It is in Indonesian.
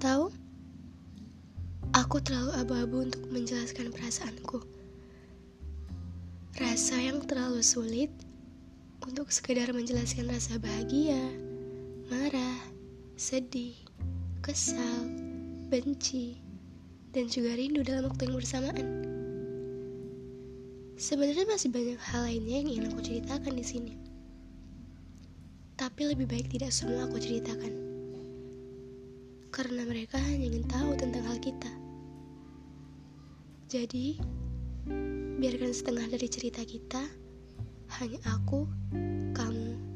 Tahu, aku terlalu abu-abu untuk menjelaskan perasaanku. Rasa yang terlalu sulit untuk sekedar menjelaskan rasa bahagia, marah, sedih, kesal, benci, dan juga rindu dalam waktu yang bersamaan. Sebenarnya masih banyak hal lainnya yang ingin aku ceritakan di sini. Tapi lebih baik tidak semua aku ceritakan. Karena mereka hanya ingin tahu tentang hal kita. Jadi, biarkan setengah dari cerita kita hanya aku, kamu,